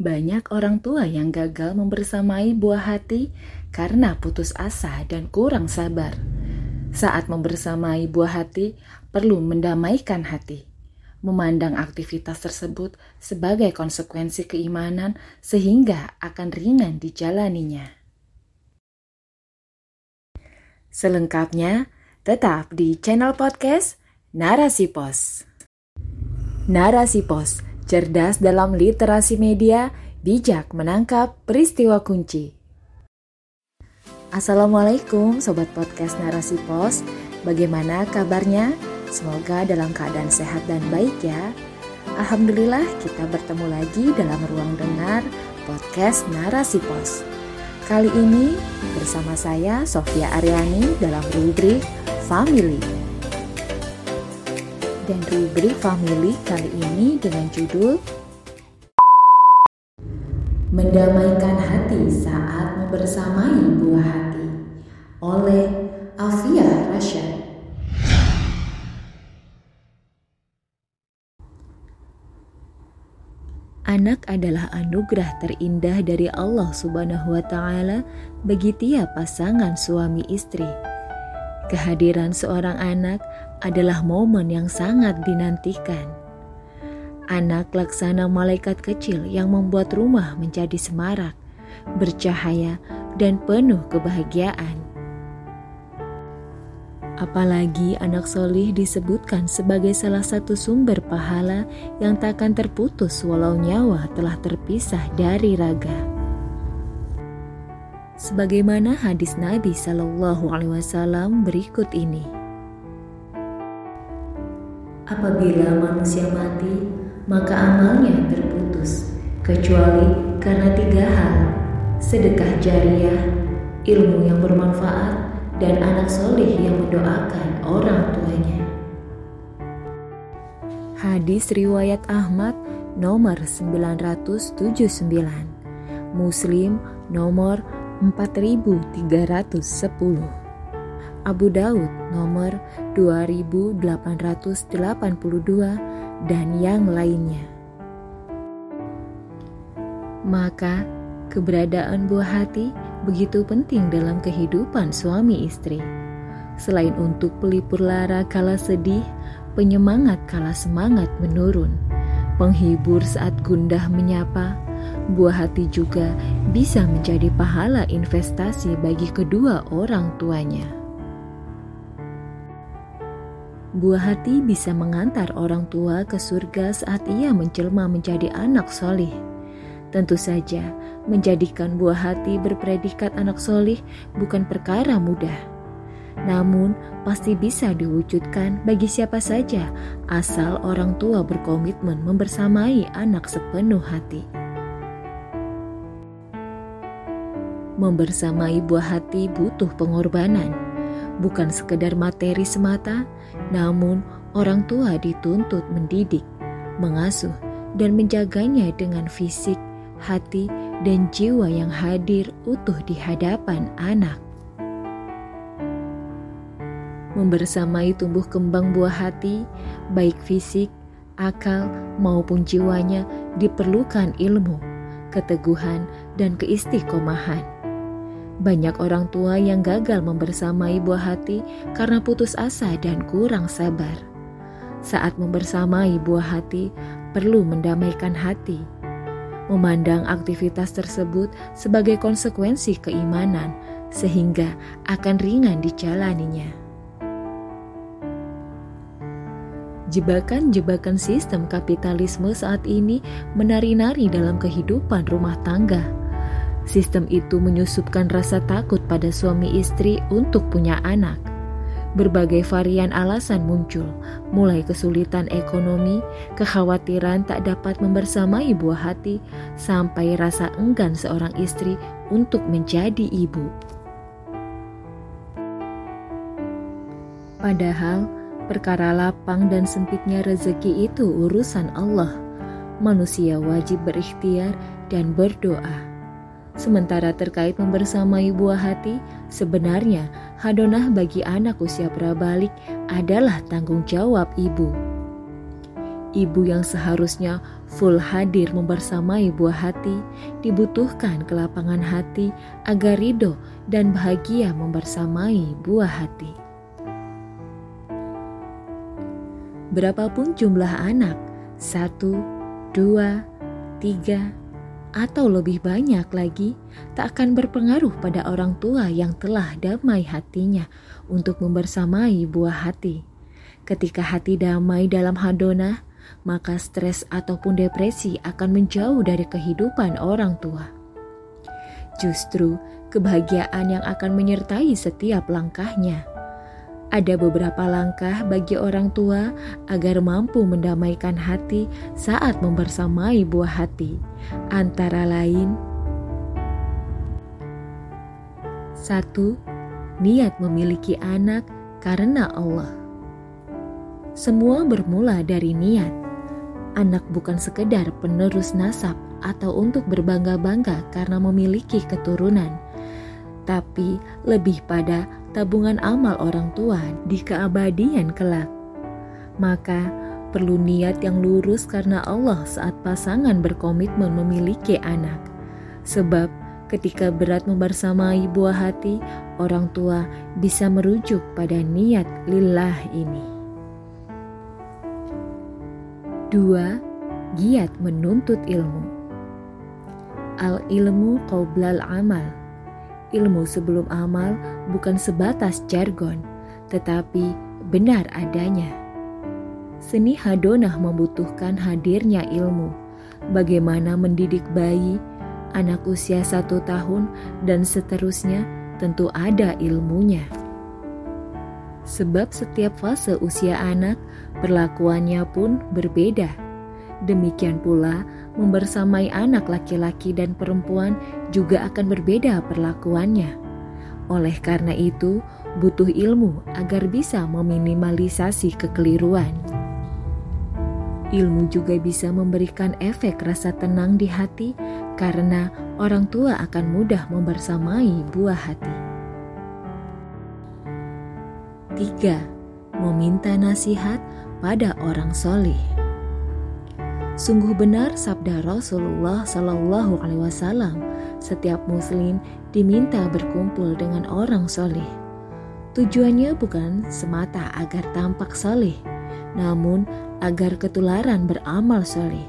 Banyak orang tua yang gagal membersamai buah hati karena putus asa dan kurang sabar. Saat membersamai buah hati, perlu mendamaikan hati, memandang aktivitas tersebut sebagai konsekuensi keimanan sehingga akan ringan dijalaninya. Selengkapnya, tetap di channel podcast Narasi Pos. Narasi Pos cerdas dalam literasi media, bijak menangkap peristiwa kunci. Assalamualaikum Sobat Podcast Narasi Pos, bagaimana kabarnya? Semoga dalam keadaan sehat dan baik ya. Alhamdulillah kita bertemu lagi dalam ruang dengar podcast Narasi Pos. Kali ini bersama saya Sofia Aryani dalam rubrik Family dan rubrik family kali ini dengan judul Mendamaikan hati saat membersamai buah hati oleh Afia Rasyad. Anak adalah anugerah terindah dari Allah Subhanahu wa taala bagi tiap pasangan suami istri. Kehadiran seorang anak adalah momen yang sangat dinantikan. Anak laksana malaikat kecil yang membuat rumah menjadi semarak, bercahaya, dan penuh kebahagiaan. Apalagi anak solih disebutkan sebagai salah satu sumber pahala yang takkan terputus walau nyawa telah terpisah dari raga. Sebagaimana hadis Nabi Shallallahu Alaihi Wasallam berikut ini. Apabila manusia mati, maka amalnya terputus, kecuali karena tiga hal: sedekah jariah, ilmu yang bermanfaat, dan anak soleh yang mendoakan orang tuanya. Hadis riwayat Ahmad nomor 979, Muslim nomor 4310. Abu Daud nomor 2882 dan yang lainnya. Maka keberadaan buah hati begitu penting dalam kehidupan suami istri. Selain untuk pelipur lara kala sedih, penyemangat kala semangat menurun, penghibur saat gundah menyapa, buah hati juga bisa menjadi pahala investasi bagi kedua orang tuanya. Buah hati bisa mengantar orang tua ke surga saat ia menjelma menjadi anak solih. Tentu saja, menjadikan buah hati berpredikat anak solih bukan perkara mudah. Namun, pasti bisa diwujudkan bagi siapa saja, asal orang tua berkomitmen membersamai anak sepenuh hati. Membersamai buah hati butuh pengorbanan bukan sekedar materi semata, namun orang tua dituntut mendidik, mengasuh, dan menjaganya dengan fisik, hati, dan jiwa yang hadir utuh di hadapan anak. Membersamai tumbuh kembang buah hati, baik fisik, akal, maupun jiwanya diperlukan ilmu, keteguhan, dan keistiqomahan banyak orang tua yang gagal membersamai buah hati karena putus asa dan kurang sabar. Saat membersamai buah hati, perlu mendamaikan hati. Memandang aktivitas tersebut sebagai konsekuensi keimanan, sehingga akan ringan dijalaninya. Jebakan-jebakan sistem kapitalisme saat ini menari-nari dalam kehidupan rumah tangga Sistem itu menyusupkan rasa takut pada suami istri untuk punya anak. Berbagai varian alasan muncul, mulai kesulitan ekonomi, kekhawatiran tak dapat membersamai buah hati, sampai rasa enggan seorang istri untuk menjadi ibu. Padahal, perkara lapang dan sempitnya rezeki itu urusan Allah. Manusia wajib berikhtiar dan berdoa. Sementara terkait membersamai buah hati, sebenarnya hadonah bagi anak usia prabalik adalah tanggung jawab ibu. Ibu yang seharusnya full hadir membersamai buah hati, dibutuhkan kelapangan hati agar ridho dan bahagia membersamai buah hati. Berapapun jumlah anak, satu, dua, tiga, atau lebih banyak lagi, tak akan berpengaruh pada orang tua yang telah damai hatinya untuk membersamai buah hati. Ketika hati damai dalam hadona, maka stres ataupun depresi akan menjauh dari kehidupan orang tua. Justru kebahagiaan yang akan menyertai setiap langkahnya. Ada beberapa langkah bagi orang tua agar mampu mendamaikan hati saat membersamai buah hati, antara lain: satu, niat memiliki anak karena Allah. Semua bermula dari niat. Anak bukan sekedar penerus nasab atau untuk berbangga-bangga karena memiliki keturunan, tapi lebih pada tabungan amal orang tua di keabadian kelak. Maka perlu niat yang lurus karena Allah saat pasangan berkomitmen memiliki anak. Sebab ketika berat membersamai buah hati, orang tua bisa merujuk pada niat lillah ini. Dua, giat menuntut ilmu. Al ilmu qoblal amal ilmu sebelum amal bukan sebatas jargon, tetapi benar adanya. Seni hadonah membutuhkan hadirnya ilmu, bagaimana mendidik bayi, anak usia satu tahun, dan seterusnya tentu ada ilmunya. Sebab setiap fase usia anak, perlakuannya pun berbeda. Demikian pula membersamai anak laki-laki dan perempuan juga akan berbeda perlakuannya. Oleh karena itu, butuh ilmu agar bisa meminimalisasi kekeliruan. Ilmu juga bisa memberikan efek rasa tenang di hati karena orang tua akan mudah membersamai buah hati. 3. Meminta nasihat pada orang solih. Sungguh benar sabda Rasulullah Shallallahu Alaihi Wasallam, setiap Muslim diminta berkumpul dengan orang soleh. Tujuannya bukan semata agar tampak soleh, namun agar ketularan beramal soleh.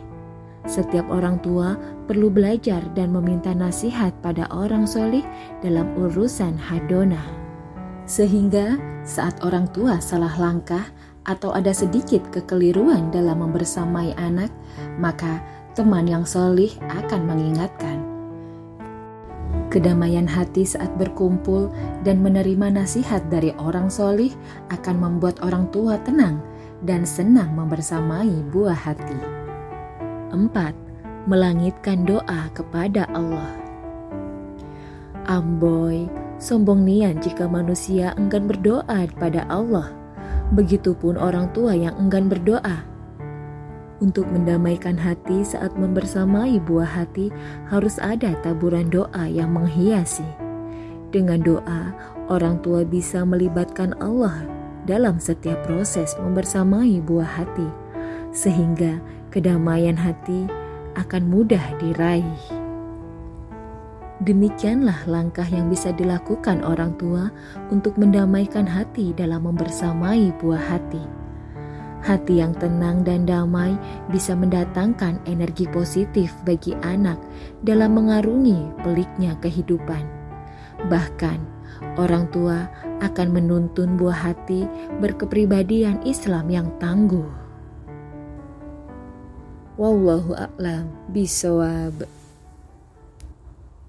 Setiap orang tua perlu belajar dan meminta nasihat pada orang soleh dalam urusan hadona. Sehingga saat orang tua salah langkah, atau ada sedikit kekeliruan dalam membersamai anak, maka teman yang solih akan mengingatkan. Kedamaian hati saat berkumpul dan menerima nasihat dari orang solih akan membuat orang tua tenang dan senang membersamai buah hati. 4. Melangitkan doa kepada Allah. Amboy, sombong nian jika manusia enggan berdoa kepada Allah Begitupun orang tua yang enggan berdoa. Untuk mendamaikan hati saat membersamai buah hati harus ada taburan doa yang menghiasi. Dengan doa, orang tua bisa melibatkan Allah dalam setiap proses membersamai buah hati, sehingga kedamaian hati akan mudah diraih. Demikianlah langkah yang bisa dilakukan orang tua untuk mendamaikan hati dalam membersamai buah hati. Hati yang tenang dan damai bisa mendatangkan energi positif bagi anak dalam mengarungi peliknya kehidupan. Bahkan, orang tua akan menuntun buah hati berkepribadian Islam yang tangguh. Wallahu a'lam bisawab.